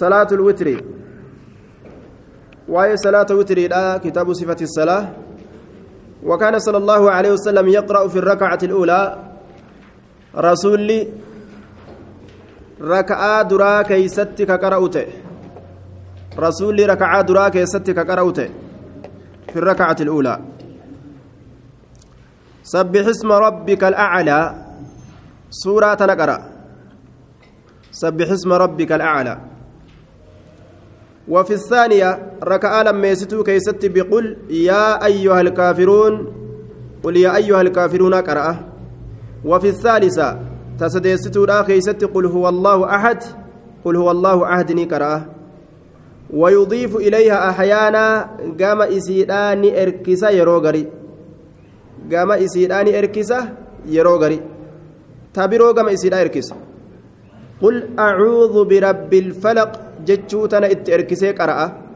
صلاة الوتر وهي صلاة وتر كتاب صفة الصلاة وكان صلى الله عليه وسلم يقرأ في الركعة الأولى رسول ركعة درا كيست كقرأت رسول ركعة درا كيست كقرأت في الركعة الأولى سبح اسم ربك الأعلى سورة نقرأ سبح اسم ربك الأعلى وفي الثانية ركعة لما يستو كيست بقل يا أيها الكافرون قل يا أيها الكافرون قرأه. وفي الثالثة تسديستو لا كيست قل هو الله أحد قل هو الله أحد قرأه. ويضيف إليها أحيانا قام إسيدان إركسا يروغري قام إسيدان إركسا يروغري تابرو قام إسيدان إركسا. قل أعوذ برب الفلق itti erkisee qara'a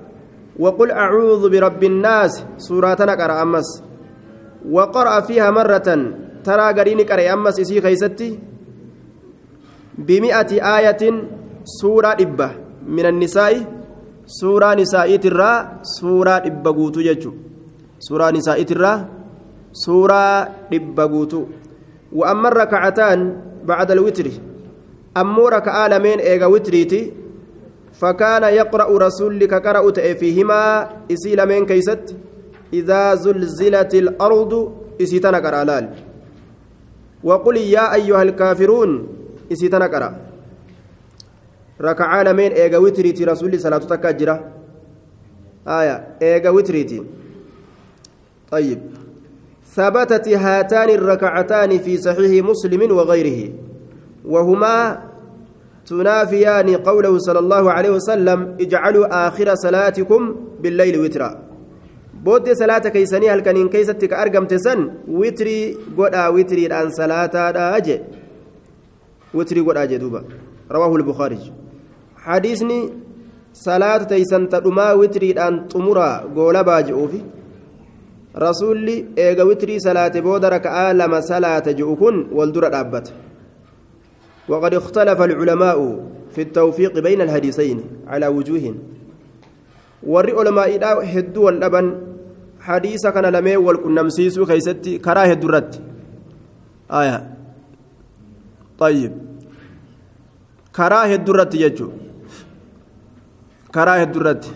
وقل أعوذ برب الناس سوراتنا قرأ أمس. وقرأ فيها مرة ترى قريني قرأ أمس إسي خيستي بمئة آية سورة إبة من النساء. سورة نساء ترى سورة إبة قوتو ججو سورة نساء ترى سورة إبة قوتو وأما الركعتان بعد الوتر أمو ركعة لمن إيغا وتريتي فكان يقرأ رسولك قرأت فيهما إسيل من كيست إذا زلزلت الأرض إسيتنا قرأ لال وقل يا أيها الكافرون إسيتنا قرأ ركعان من إيغا وتريتي رسول صلاة تكجرة آية إيغا وتريتي طيب ثبتت هاتان الركعتان في صحيح مسلم وغيره وهما تنافيان قوله صلى الله عليه وسلم اجعلوا آخر صلاتكم بالليل وترا. بود صلاة كيساني هل كان كيستك أرقم تسن؟ وتري قد وتري الآن صلاة أجي. وتري قد أجي دوبا. رواه البخاري. حديثني صلاة تيسن تدما وتري الآن تمرا قول باجي أوفي. رسولي إيغا وتري صلاة بود ركعة لما صلاة جؤكن والدر أبت وقد اختلف العلماء في التوفيق بين الحديثين على وجوه dhaban hadiisa kana lamee wal qunnamsiisuu keeysatti karaa hedduu irratti aya ayyib karaa hedduu irratti jechuu karaa hedduu irratti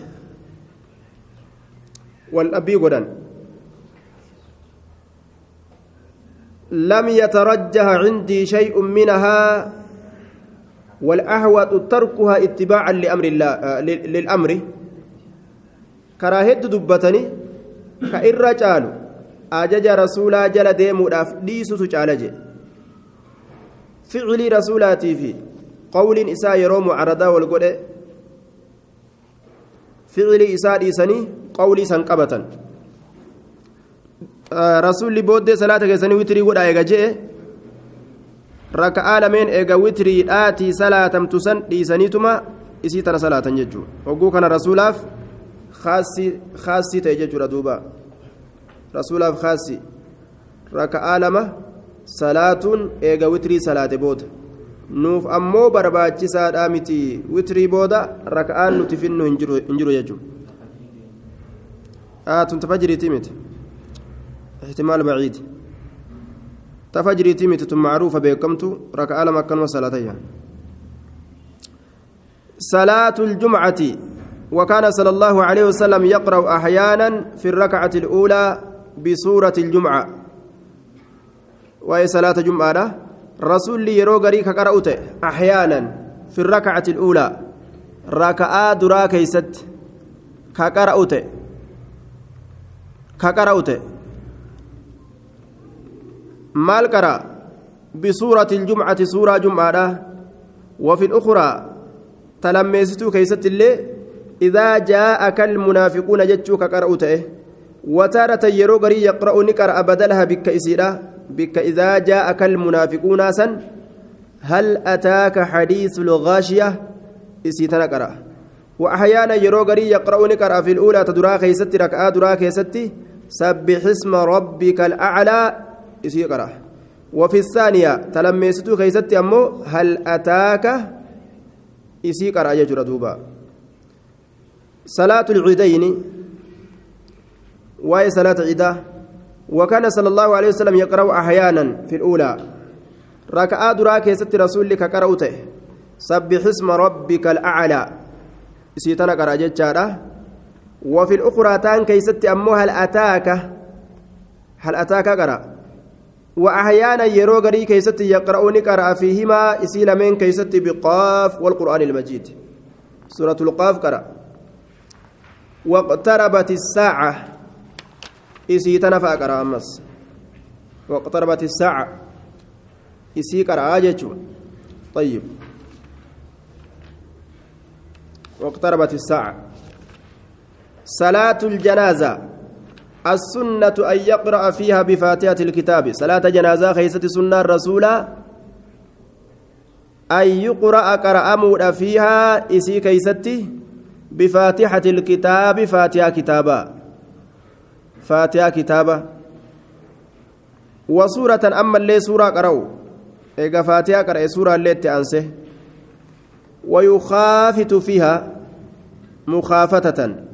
wal dhabbii godhan لم يترجح عندي شيء منها والأهوة تركها اتباعا لأمر الله للأمر. كراهد دبتني كإن رجال أجج رسولا جل ديمو ديسو تجالج فعل رسولاتي في قول إساء يروم عرضا والقول فعل إساء ديسني قولي سنقبة booddee salaata keessanii witirii godha eega je'e raka'aa lameen eega witiriidhaatii salaatamtu san dhiisaniituma isii tana salaatan jechuudha hogguu kana rasuulaaf khaasii ta'e jechuudha duuba rasuulaaf khaasii raka'aa lama salaatuun eega witirii salaate booda nuuf ammoo barbaachisaadhaa miti witirii booda raka'aan nuti finnu hin jiru jechuudha tunta fajiriitii miti. احتمال بعيد تفجري تيمتة معروفة بكمت ركعة لما كان صلاة الجمعة وكان صلى الله عليه وسلم يقرأ أحيانا في الركعة الأولى بسورة الجمعة. وهي صلاة جمعة رسول يروغري كقرأت أحيانا في الركعة الأولى. ركعة درا كيست كقرأت. كقرأت. Maal qara بسورة الجمعة سورة جمعة وفي الأخرى تلميستو كيست اللي إذا جاءك المنافقون جتشوك قرأته وتارة يرو غري يقرأ نقرأ بدلها بك إسيرا بك إذا جاءك المنافقون سن هل أتاك حديث الغاشية؟ إسيتنا قرأ وأحيانا يرو غري يقرأ نقرأ في الأولى تدرا كيست ركعة درا كيست سبح اسم ربك الأعلى. Isii qara. وفي الثانية تلميستو كيست أمو هل أتاك إسي قرأ يجر دوبا صلاة العيدين واي صلاة عيدا وكان صلى الله عليه وسلم يقرأ أحيانا في الأولى ركعة دراك ست رسول لك قرأته سبح اسم ربك الأعلى سيتنا قرأ وفي الأخرى تان كيست أمو هل أتاك هل أتاك قرأ وأحيانا يرو غري كيست يقرؤون قرأ فيهما إسيل من كيست بقاف والقرآن المجيد. سورة القاف قرأ. واقتربت الساعة. إسي قرأ أمس. واقتربت الساعة. إسي قرأ طيب. واقتربت الساعة. صلاة الجنازة. السنة أن يقرأ فيها بفاتحة الكتاب. صلاة جنازة خيست سنة الرسول. أن يقرأ قرأ فيها إسي كيستي بفاتحة الكتاب فاتحة كتابا فاتحة كتابا وسورة أما اللي سورة قرأوا إيقا فاتحة قرأ سورة اللي تأنسه. ويخافت فيها مخافتة.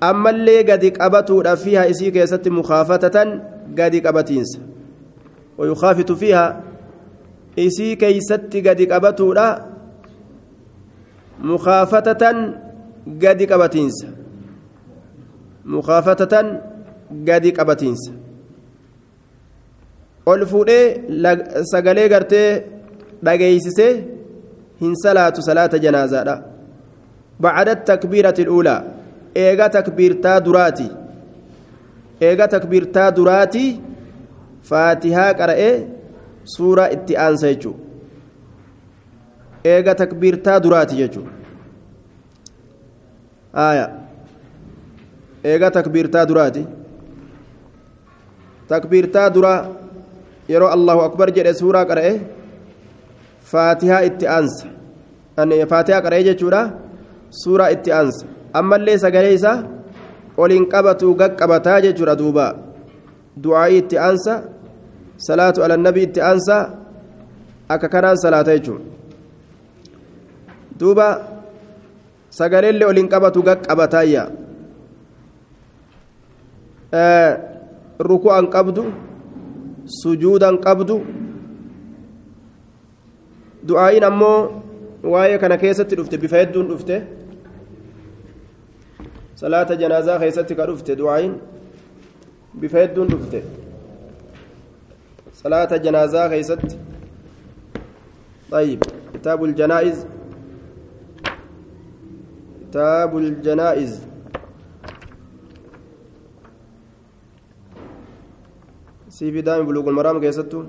Ammallee gadi qabatuudha fiiha isii keessatti mukaafatatan gadi qabatiinsa wayukaafitu fiiha isii keeysatti gadi qabatuudha mukaafatatan gadi qabatiinsa mukaafatatan gadi qabatiinsa ol fuudhee sagalee gartee dhageeysisee hin salaatu salaata janaazaadha bacda takbiirati اluulaa eega takbiirtaa duraati eega takbiirtaa duraati faatihaa qara'ee suuraa itti aansa jechuudha eega takbiirtaa duraati jechuudha aayaa eega takbiirtaa duraati takbiirtaa duraa yeroo allahu akbar jedhe suuraa qara'e faatihaa itti aansa faatihaa qara'ee jechuudha suuraa itti aansa. Ammallee sagalee isaa oliin qabatu gaqqabataa jechuudha duuba du'aa'ii itti aansa salaatu alannabii itti aansa akka kanaan salaata jechuudha duuba sagaleellee oliin qabatu gaqqabataayya ruku'an qabdu sujuudan qabdu du'aa'iin ammoo waa'ee kana keessatti dhufte bifa hedduun dhufte. صلاة جنازة خيستي كرفت دعاين بفيدون رفت صلاة جنازة خيست طيب كتاب الجنائز كتاب الجنائز سيفي دائم بلوغ المرام كيستو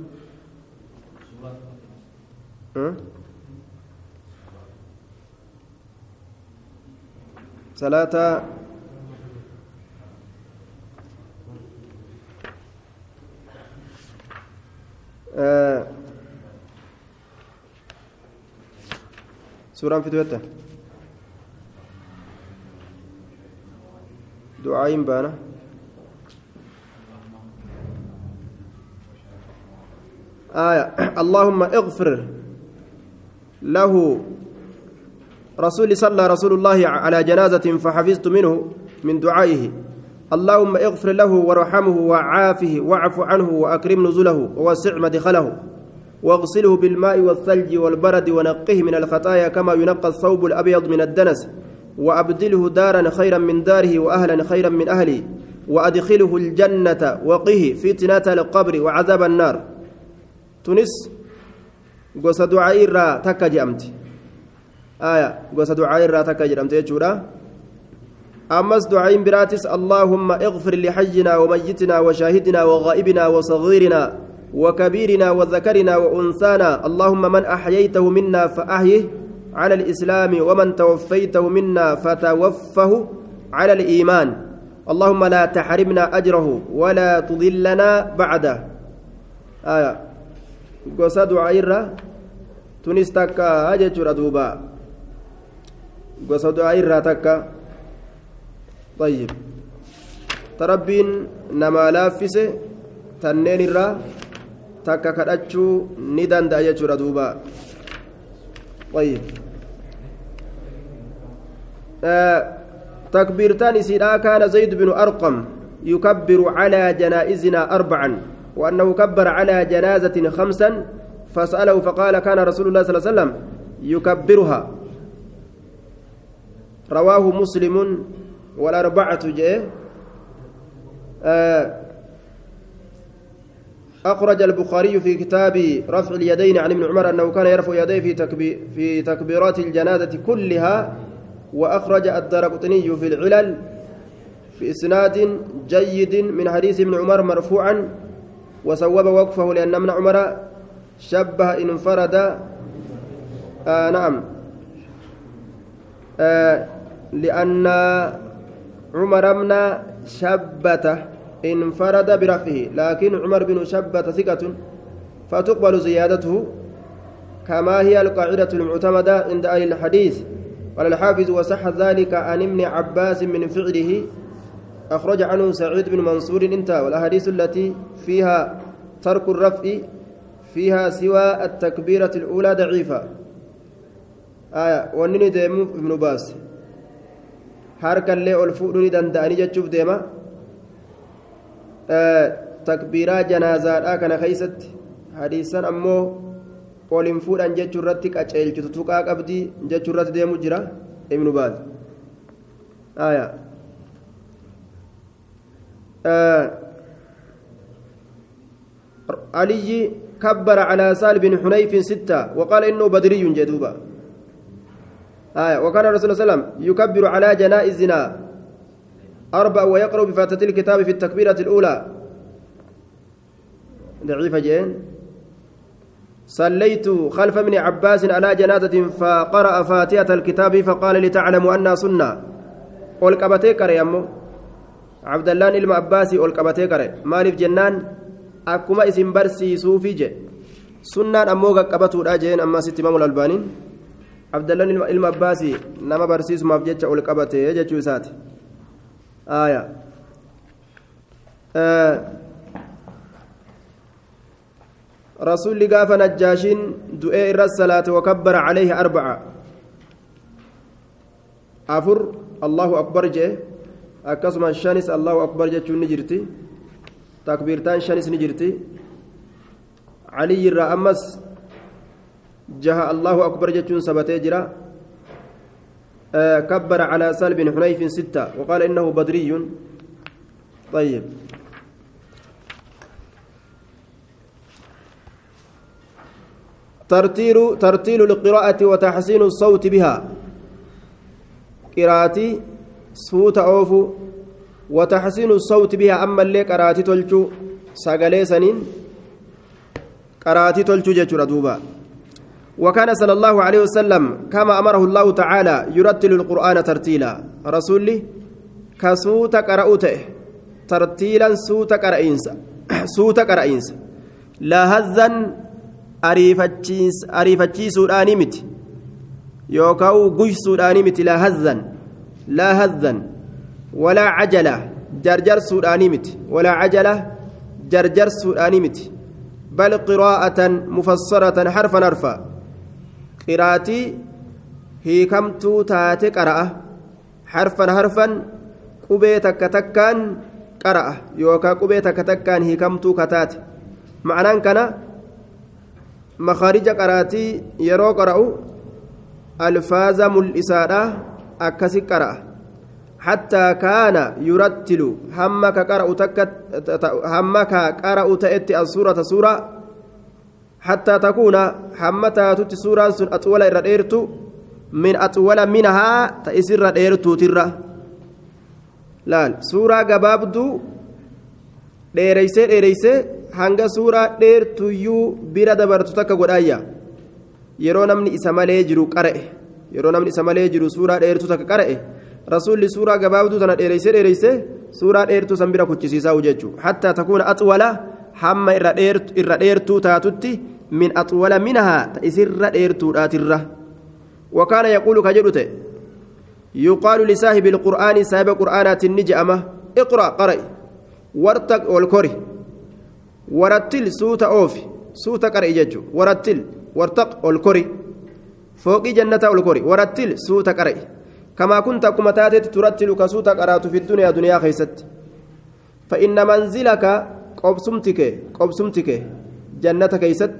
صلاة suuraan fituutte du'aayin baana آية اللهم اغفر له رسول صلى رسول الله على جنازة فحفظت منه من دعائه. اللهم اغفر له وارحمه وعافه واعف عنه وأكرم نزله ووسع مدخله واغسله بالماء والثلج والبرد ونقه من الخطايا كما ينقى الثوب الأبيض من الدنس وأبدله دارا خيرا من داره وأهلا خيرا من أهله وأدخله الجنة وقه فتنة القبر وعذاب النار. تونس gosa du'aa irraa takka jedhamti aya gosa du'aa irraa takka jedhamte jechuudha ammas du'aayin biraatis allaahumma ighfir lixayyina وميتنا وشاهدنا وغائبنا وصغيرنا وكبيرنا وذكرنا وأنثانا. اللهم من أحييته منا فأحيه على الإسلام ومن توفيته منا فتوفه على الإيمان. اللهم لا تحرمنا أجره ولا تضلنا بعده. آية. قصد عيرة تونس تكا أجتر دوبا. قصد عيرة تكا. طيب. تربين نما لافسه تنين الرّ takka kadhachuu ni danda'a jechuudha duuba آه تكبيرتان سيدا كان زيد بن أرقم يكبر على جنائزنا أربعا وأنه كبر على جنازة خمسا فسأله فقال كان رسول الله صلى الله عليه وسلم يكبرها. رواه مسلم والأربعة جاء آه أخرج البخاري في كتاب رفع اليدين عن ابن عمر أنه كان يرفع يديه في تكبير في تكبيرات الجنازة كلها وأخرج الدرقطني في العلل في إسناد جيد من حديث ابن عمر مرفوعا وصوب وقفه لأن ابن عمر شبه إن انفرد آه نعم آه لأن عمر من شبته انفرد برفعه لكن عمر بن شبة ثقة فتقبل زيادته كما هي القاعدة المعتمدة عند أهل الحديث. قال الحافظ وصح ذلك عن ابن عباس من فعله. أخرج عنه سعيد بن منصور انتهى والأحاديث التي فيها ترك الرفع فيها سوى التكبيرة الأولى ضعيفة. آية ونني ديمو ابن باس. Harka illee ol fuudhuu ni danda'anii jechuuf deema takbiiraa janaazaadhaa kana keeysatti hadiisan ammoo ol hin fuudhan jechuu irratti qaceelchitu tuqaa qabdii jechuu deemu jira ibnu baaz علي كبر على سال بن حنيف ستة وقال إنه بدري جدوبا آية. وكان الرسول صلى الله عليه وسلم يكبر على جنائزنا أربع ويقرأ بفاتحة الكتاب في التكبيرة الأولى. ضعيفة جين. صليت خلف ابن عباس على جنازة فقرأ فاتحة الكتاب فقال لتعلموا أنها سنة. والقبتي كري أمو. عبد الله ilma abbaasii ol qabatee qare maaliif jennaan akkuma isin barsiisuufi je sunnaan ammoo qaqqabatuudha jeen ammasitti imaamu albaaniin abdallaan ilma abbaasii nama barsiisumaaf jecha ol qabatee jechuu isaati. Aayaa رسول قاف نجاشين دؤي إر الصلاة وكبر عليه أربعة أفر الله أكبر جه أكسم الشانس الله أكبر جه نجرتي تكبيرتان شانس نجرتي علي الرأمس جه الله أكبر سبتي جرا آه كبر على سال بن حنيف ستة وقال إنه بدري. طيب. ترتيل ترتيل القراءة وتحسين الصوت بها. قراءتي صوت أوفو وتحسين الصوت بها. أما اللي قراءتي تلجو ساقلي سنين قراءتي تلجو جتر دوبا. وكان صلى الله عليه وسلم كما أمره الله تعالى يرتل القرآن ترتيلا رسولي كصوت قرأته ترتيلا صوت قرأينس صوت قرأينس لا هزن ariifachiisuudhaanii miti yookaan guysuudhaanii miti laa hazzan laa hazzan walaa cajala jarjarsuudhaanii miti walaa cajala jarjarsuudhaanii miti bal qiraa'atan mufassaratan harfan harfa qiraatii hiikamtuu taate qara'a harfan harfan qubee takka takkaan qara'a yookaan qubee takka takkaan hiikamtuu kataate ma'anaan kana. makaarija qaraatii yeroo qara'u alfaaza mul'isaadha akkasi qara'a hattaa kaana yurattilu hamma ka qara'u takka hamma ka qara'u ta'etti hamma taatutti suuraan sun axwala irra dheertu min axwala minahaa ta isirra dheertuutirra laal suuraa gabaabduu dheereysee dheereysee hanga suuraa dheertuyyuu bira dabartu takka godhaayya yeroo namni isa malee jiru qara'e yeroo namni isa malee jiru suuraa dheertuu takka qara'e rasuulli suuraa gabaabduu tana dheereysee dheereysee suuraa dheertuu san bira kuchisiisaa jechuudha hattaa takuuna axwala hamma irra dheertuu taatutti wakaana yaquulu ka jedhu ta'e yuqaalu lisaahibi ilqur'aani saahiba qur'aanaatiin ni je'ama iqra' qara'i wartaq ol kori warattil suuta oofi suuta qar'i jechuun warattil wartaq ol kori fooqii jannataa ol kori warattil suuta qar'i كما كنت كما تاتت ترتل كسوتا قرات في الدنيا دنيا خيست فإن منزلك قبسمتك قبسمتك جنة كيست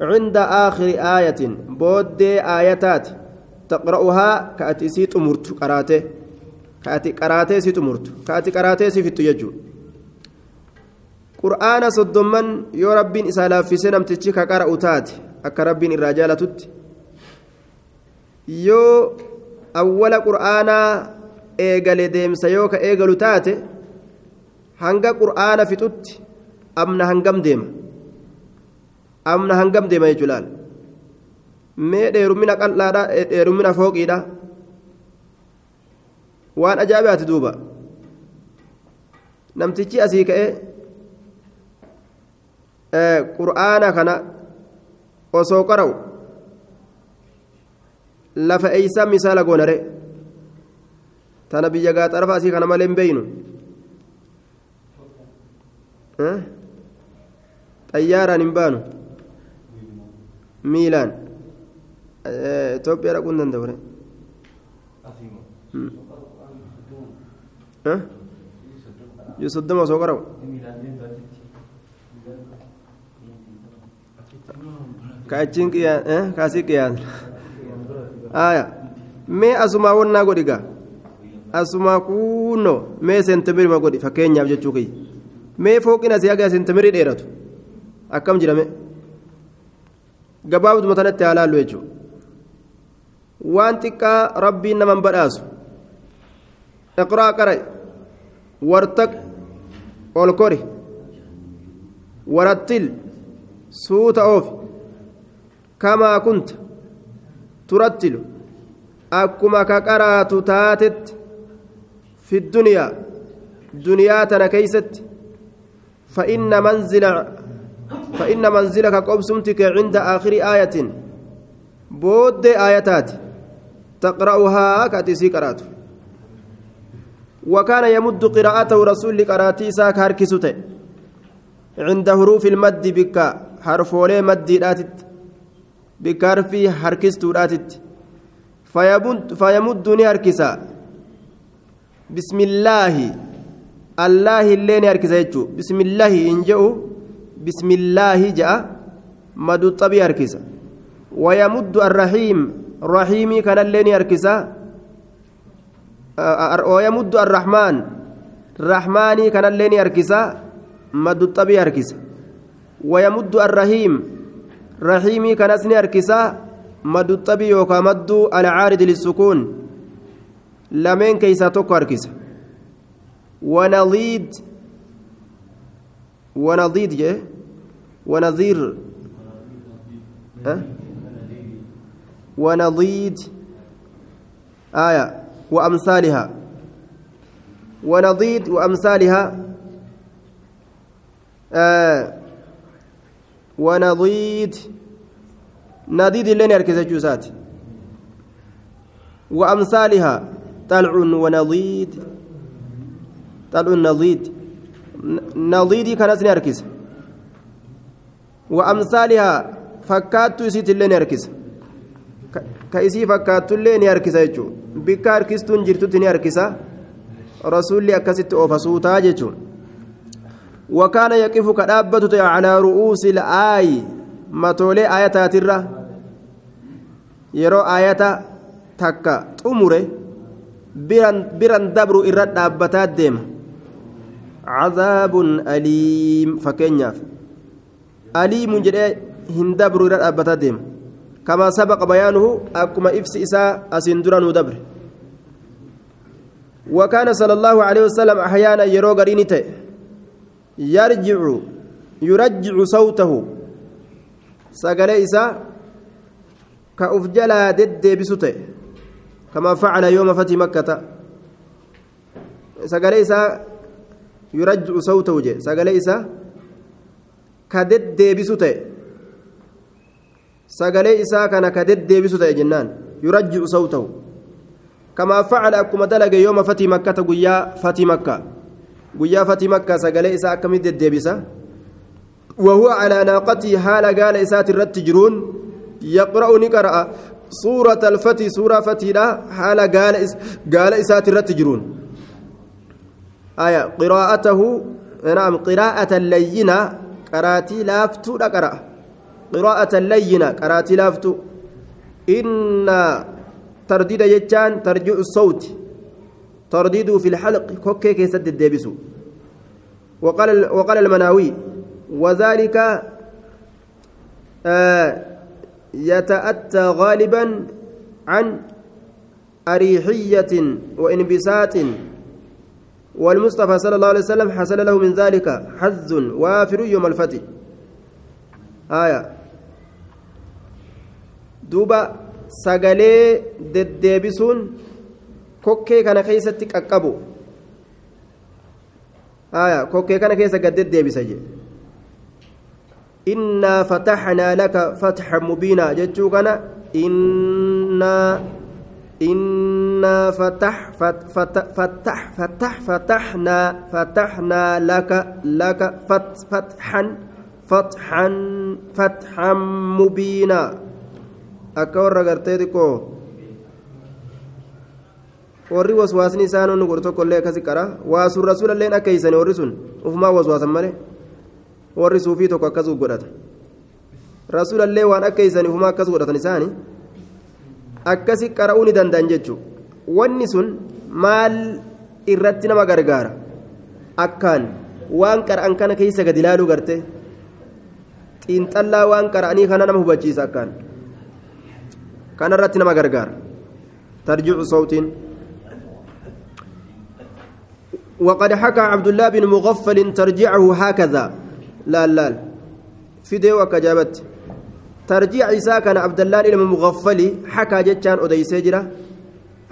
cinda aakhiri aayatin booddee aayataati taqra'uhaa ka ati isii xumurtu qaraatee ka ati qaraatee isii xumurtu ka ati qaraatee isii fittu jechuudha qur'aana soddomman yoo rabbiin isaa laaffisee namtichi ka qara'u taate akka rabbiin irraa jaalatutti yoo awwala qur'aanaa eegale deemsa yoo ka eegalu taate hanga qur'aana fixutti amna hangam deema amna hangam deema jechuudhaan mee dheerumina qal'aadha dheerumina fooqiidha waan ajaa'ibaati duuba namtichi asii ka'ee qur'aana kana osoo qara'u lafa eeysaa misaala goonare tana biyya gaaxarafa asii kana malee hin beeynu xayyaaraan hin baanu dhaquu hin danda'u yoo soddoma osoo qara'u kaachiin kaasii qiyaan aya mee asumaa wannaa godhi gaa asumaa kuunnoo mee seentimirima godhi fakkeenyaaf jechuu kiyya mee fooqin asii haga seentimirii dheeratu akkam jedhame gabaabduma tanatti haa laallu jechuudha waan xiqqaa rabbiin naman badhaasu iqraa qara'i wartaq ol kori warattil suuta oofi kamaa kunta turattilu akkuma ka qaraatu taatetti fi duniyaa duniyaa tana keeysatti فإن منزل فإن منزلك قبسمتك عند آخر آية. بود آياتات. تقرأها كاتسي قرأت. وكان يمد قراءته رسول قراتي ساك هركسته عند حروف المد بك حرفولي مد راتت بك هركست راتت فيمد فيمدني هركسا. بسم الله. الله اللين هركسا بسم الله إنجو بسم الله جاء مد الطبي هركسا ويمد الرحيم رحيمي كان اللين هركسا ويمد الرحمن رحماني كان اللين هركسا مد الطبي هركسا ويمد الرحيم رحيمي كان اسني هركسا مد الطبي وكا مد العارض للسكون لمن كيسا توكو هركسا ونضيد ونضيد جه ونظير أه؟ ونضيد آية. وأمثالها. ونضيد وأمثالها. آه. ونضيد نضيد اللين يركز الجوسات وأمثالها. طلع ونضيد. طلع نضيد nadiidii kanas ni harkisa wa amsaalihaa fakkaattuu isiitillee ni harkisa ka isii fakkaatullee ni harkisa jechuun bikka harkistuun jirtutti ni harkisa rasuulli akkasitti oofasuutaa jechuun wakaana yaqifu ka dhaabbatu ta'e calaa ru'uusil aayi matoolee aayataatirra yeroo ayata takka xumure biran dabru irra dhaabbataa deema aliim fakkeenyaaf aliimun jedhee hin dabru irra dhaabbataa deema كما سبق بيانه أكما إفس إساء أسندران دبر. وكان صلى الله عليه وسلم أحيانا يرو غرينته يرجع يرجع صوته. سقل إساء كأفجلا دد بسته كما فعل يوم فتح مكة. سقل إساء يرجع صوته سقل إساء كدد بسته sagalee isaa kana ka deddeebisu ta'e jennaan yurajji'u sawtahu kamaa facala akkuma dalage yooma fatii makkata guyyaa fatii makka guyyaa fatii makka sagalee isaa akkamitti deddeebisa وهو على ناقته حال قال إسات الرت جرون يقرأ نقرأ suurata alfatii suuraa fatiidha haala gaala isaati irratti aya qiraa'atahu naam qiraa'ata layyina qaraatii laaftuudha qara'a qiraa'ata layyina qaraatii laaftuu inna tardiida jechaan tarji'u sawti ترديده في الحلق كوكي كيسد الديبسو وقال وقال المناوي وذلك آه يتأتى غالبا عن أريحية وانبساط والمصطفى صلى الله عليه وسلم حصل له من ذلك حز وافر يوم الفتح آية دوبا دديبسون kokkee kana keessatti qaqqabu aya kokkee kana keessa gaddet deebisa je innaa fataxnaa laka fatxan mubiinaa jechuu kana innaa innaa fatax fatax fatax fataxnaa fataxnaa laka laka fatxan fatxan fatxan mubiinaa akka warra gartee xiqqoo warri waswaasni isaan nu godhu tokkollee akkasi qara waasuun rasuulalleen akka hiisani warri sun ufumaa waswaasan malee warri suufii tokko akkas godhata rasuulallee waan akka hiisani ufumaa akkas godhatan isaani akkasi qara'uu ni danda'an jechuudha wanni sun maal irratti nama gargaara akkaan waan qara'an kana keessa gadi ilaaluu garte xiinxallaa waan qara'anii kana nama hubachiisa akkaan kanarratti nama gargaara tarjicu sawtiin. وقد حكى عبد الله بن مغفل ترجيعه هكذا لا لا فيديو وكجابت ترجيع عيسى كان عبد الله بن مغفل حكى جتان أديس جرا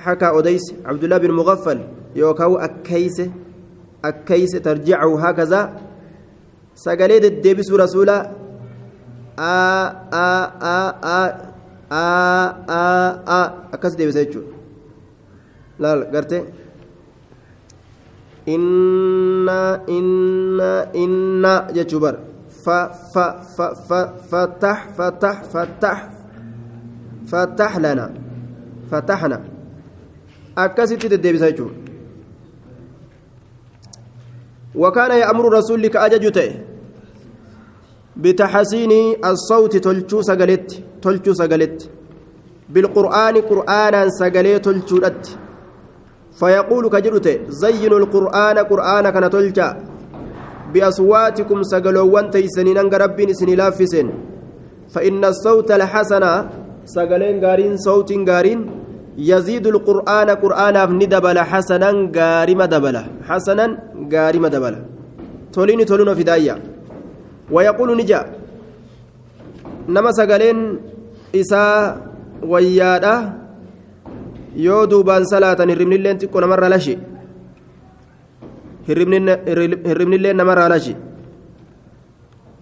حكى أديس عبد الله بن مغفل يوكاو أكيس أكيس ترجيعه هكذا. سقليد الدبس رسولا. آ آ آ آ آ آ آ أكس دبس لا لا قرتي inna inna jechuu bar fa fa fa fa fatax fatax fatax fatax lana fataxna akkasitti deddeebisa jechuu وكان يأمر رسول لك أججته بتحسين الصوت تلشو سقلت تلشو سقلت بالقرآن قرآنا سقلت تلشو فيقول كجرت زينوا القرآن قرآن كان تلجا بأصواتكم سقلوان تيسنين أنك ربي سني لافسن فإن الصوت الحسن سقلين قارين صوت قارين يزيد القرآن قرآن ندبل حسنا قارم دبل حسنا قارم دبل تولين تولون في دايا ويقول نجا نما سقلين إساء وياده yoo duubaan salaatan hirribnilleen xiqqoo namarraa lashi hirribnilleen namarraa lashi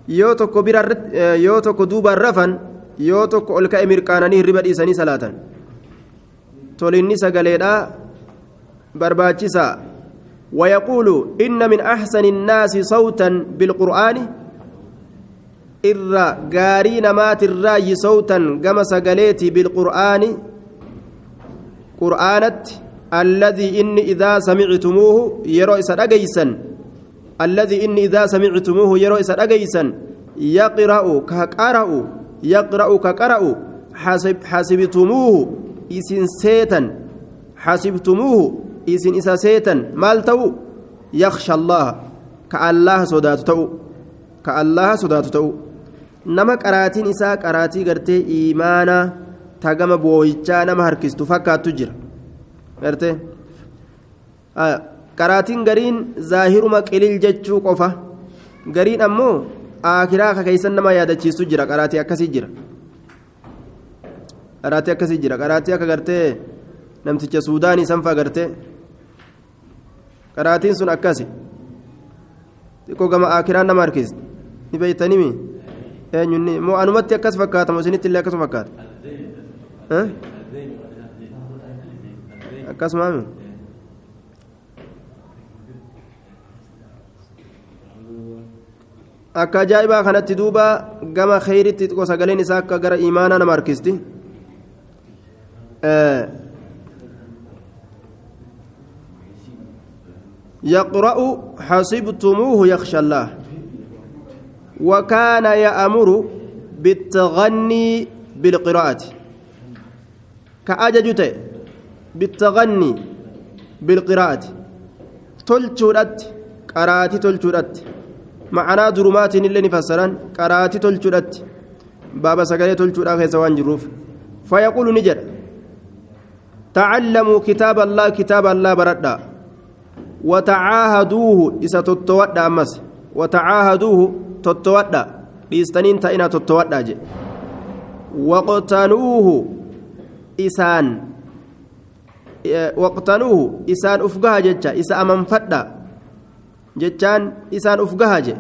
yoo tokko bira yoo tokko duubaan rafan yoo tokko ol ka'e mirqaananii hirriba dhiisanii salaatan tolinni sagaleedhaa barbaachisaa ويقول إن من أحسن الناس صوتا بالقرآن إرى قارين مات الراي صوتا كما سقليتي بالقرآن idaa samictumuuhu yeroo isa dhageysan alladhii inni idaa samictumuuhu yeroo isa dhageysan yaqra'u ka qara'u yaqra'u ka qara'u xasibtumuuhu isin seetan xasibtumuuhu isin isa seetan maal ta'u yaksha allaha ka allaha sodaatu ta'u ka allaha sodaatu ta'u nama qaraatiin isaa qaraatii gartee iimaanaa tagama booyichaa nama harkistu fakkaattu jira garte qaraatiin gariin zaahiruma qilil jechuu qofa gariin ammoo aakiraa ka keeysan nama yaadachiistu jira qaraatii akkasii jira qaraatii akkasii jira qaraatii akka gartee namticha suudaanii sanfaa gartee qaraatiin sun akkasi xiqqoo gama aakiraan nama harkisti ni beeytanimi eenyunni moo anumatti akkas fakkaata moo isinitti illee akkasuma fakkaata akkasumaami akka ajaa'ibaa kanatti duuba gama kheyritti xiqqoo sagaleen isaa akka gara imaanaa nama harkisti آه يقرأ حسبتموه يخشى الله. وكان يأمر بالتغني بالقراءة. كأججت بالتغني بالقراءة. تلتشورت قراتي تلتشورت معنى درمات اللي نفسران قراتي تلتشورت بابا سقالي وانجروف فيقول نجر تعلموا كتاب الله كتاب الله بردا وتعاهدوه إذا تتودى أمس وتعاهدوه تتودى tottowadhaa je waqtanuuhu isaan waqtanuuhu isaan uf gaha jecha isa amanfadha jechaan isaan uf gaha je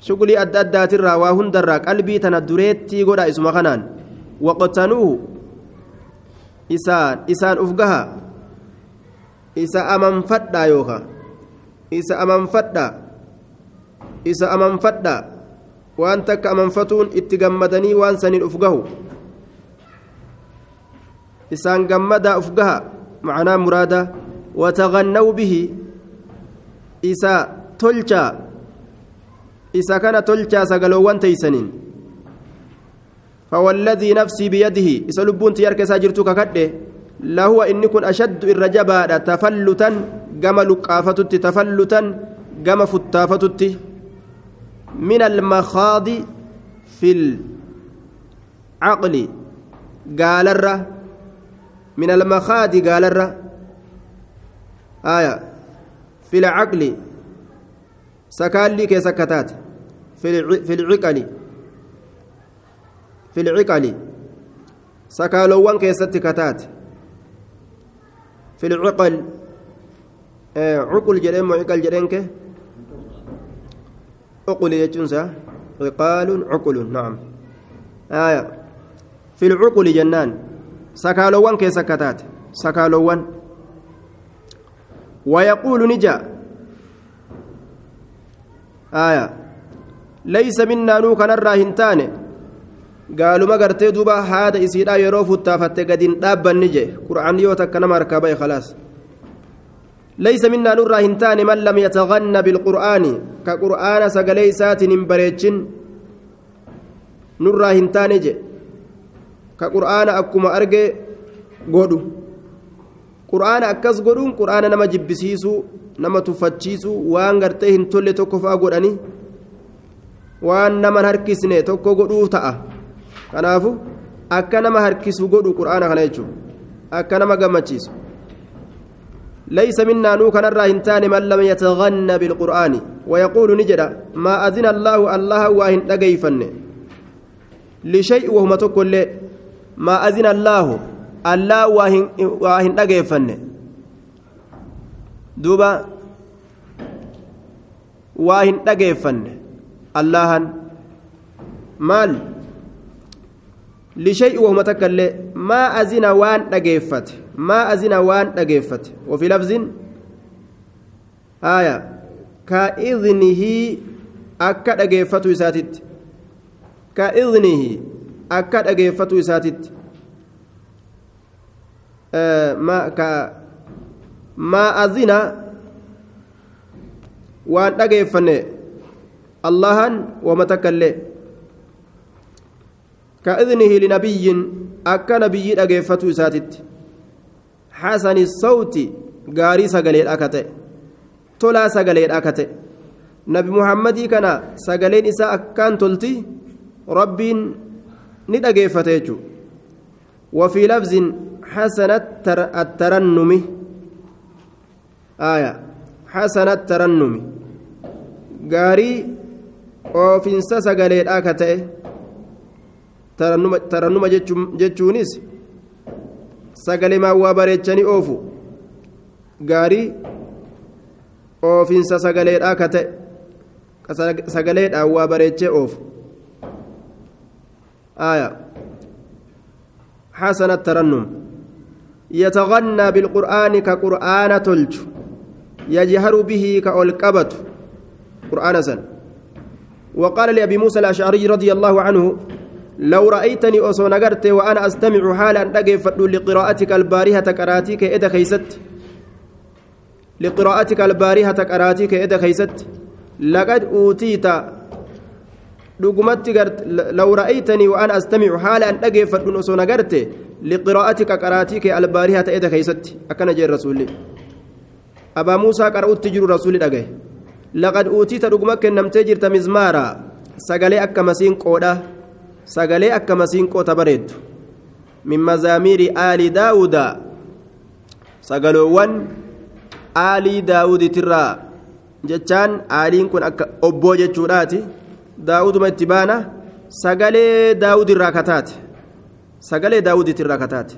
shugulii adda addaatirraa waa hundarraa qalbii tana dureettii godha isuma kanaan waqtanuuhu isaan isaan uf gaha isa amanfadhaa yookaan isa amanfadhaa isa amanfadha waan takka amanfatuun itti gammadanii waan saniin uf gahu isaan gammadaa uf gaha macnaa muraada wataghannaw bihi isa tolchaa isa kana tolchaa sagaloowwan teeysaniin فوالذي نفسي بيده إسلبون تيارك ساجرتك كده لهو إني كن أشد الرجبا تفلتا جمل قافتت تفلتا جم فتافتت من المخاض في العقل قال الره من المخاض قال الره آية. في العقل سكالي كسكتات في العقل. في العقل. سكالوان كيست كتات. في العقل. آه عقل جرين وعقل جرين عقل يجنسا. عقال عقل نعم. آية. في العقل جنان. سكالوان كي سكتات سكالوان. ويقول نجا. آية. ليس منا نوكا نرى هنتان قالوا ما قرتي دوبا هذا يسيدا يروف التافت قدين دابا نجي قرآن يوتك كنما ركابي خلاص ليس منا نرى هنتان من لم يتغنى بالقرآن كقرآن سقلي ساتن بريتشن نرى هنتان جي كقرآن أكما أرجي قدو قرآن أكس قدون قرآن نما جبسيسو نما تفتشيسو وان غرتي هنتولي توكو فاقوداني وان نما هركسني توكو قدو تأه كنافو akka nama harkisu godhu qur'aana kana jechuun akka nama gammachiisu. ليس منا نو كان هنتان من لم يتغنى بالقرآن ويقول نجد ما أذن الله الله واهن أجيفن لشيء وهم تقول ما أذن الله الله واهن واهن أجيفن دوبا واهن أجيفن الله مال لشيء وهم تقول ما أذن وان أجيفت ما أذن وان أجيفت وفي لفظ آية كإذنه أكد أجيفت يساتت كإذنه أكد أجيفت يساتت آه ما ك ما أذن وان أجيفن الله ومتكلم كإذنه لنبي أكا نبي أجيفت يساتت حسن الصوت غاري سغلين أكته. تولا سغلين أكته. نبي محمد كان سغلين إساء أكان تلتي. رب ندقيفته وفي لفظ حسن الترنم آية. حسن الترنم غاري oofinsa sagaleedhaa ka ta'e tarannuma jechuunis sagalemaan waa bareechanii oofu gaarii oofinsa sagaleedhaa ka ta'e sagaleedhaan waa bareechee oofu آية حسن الترنم يتغنى بالقرآن كقرآن تلج يجهر به كألقبة قرآن سن وقال لأبي موسى الأشعري رضي الله عنه لو رأيتني أصو نغرت وأنا أستمع حالا أجيفت لقراءتك البارهة كراتيك إذا خيست لقراءتك البارهة كراتيك إذا خيست لقد أوتيت dhugumatti law ra'aytanii waan astamicu haala an dhageeffadhun osoo nagarte liqiraa'atika qaraatii kee albaarihaa ta'eda keeysatti akkana jeen rasuulli abaa muusaa qara'utti jiru rasuulli dhagaye laqad uutiita dhuguma kennamtee jirta mizmaara sagalee akka masiinqoodha sagalee akka masiinqoota bareeddu min mazaamiiri aali daawuda sagaloowwan aalii daawuditirraa jechaan aaliin kun akka obboo jechuudhaati daawuduma itti baana sagalee daawud irraa kataate sagalee daawuditti irraa kataate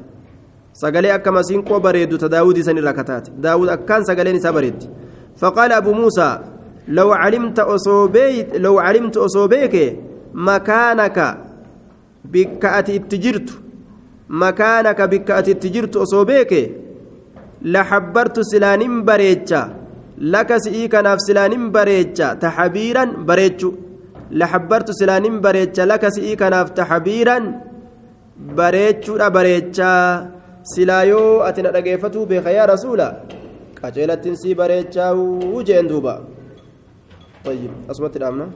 sagalee akka masiinqoo bareeddu ta daawud isan irraa kataate daawud akkaan sagaleen isaa bareeddi فقال أبو موسى لو علمت أصوبيت لو علمت أصوبيك مكانك bikka ati itti jirtu makaanaka bikka ati itti jirtu osoo beeke la laxabbartu silaanin bareecha laka si'ii kanaaf silaanin bareecha taxabiiran bareechu. Laxabbartu silaanin bareecha laka si'ii kanaaf taxabiiran bareechuudha bareechaa silaa yoo ati na dhageeffatuu beeka yaa rasuula qaceelattiin sii bareechaa'uu jeen duuba. Ayyib asumatti dhaabna.